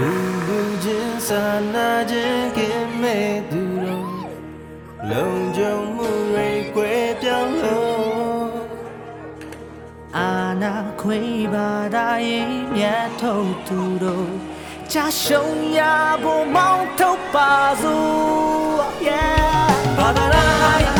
လူလူချင်းစာနာချင်းခင်မဲ့သူတို့လုံခြုံမှုရိတ်ွယ်ပြောင်းလို့အာနာခွေပါတိုင်းမြတ်ထုတ်သူတို့ချရှုံရဖို့မောင်းထုတ်ပါစို့ Yeah ဘာသာလိုက်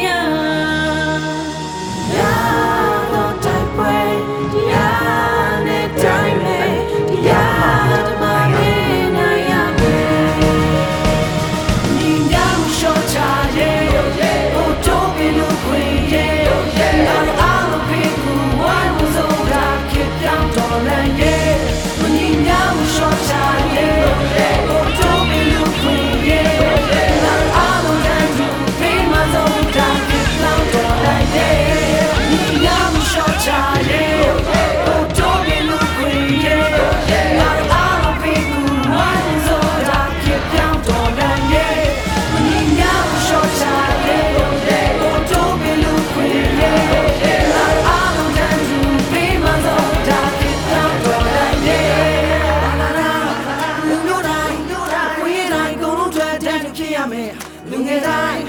မယ်လူငယ်တိုင်း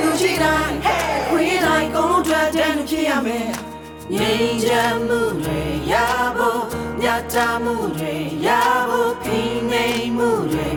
လူရှိတိုင်းခွေးတိုင်းကုန်းထွက်တဲ့လူဖြစ်ရမယ်ငြိမ်းချမ်းမှုတွေရဖို့ညတာမှုတွေရဖို့ဖိနှိပ်မှုတွေ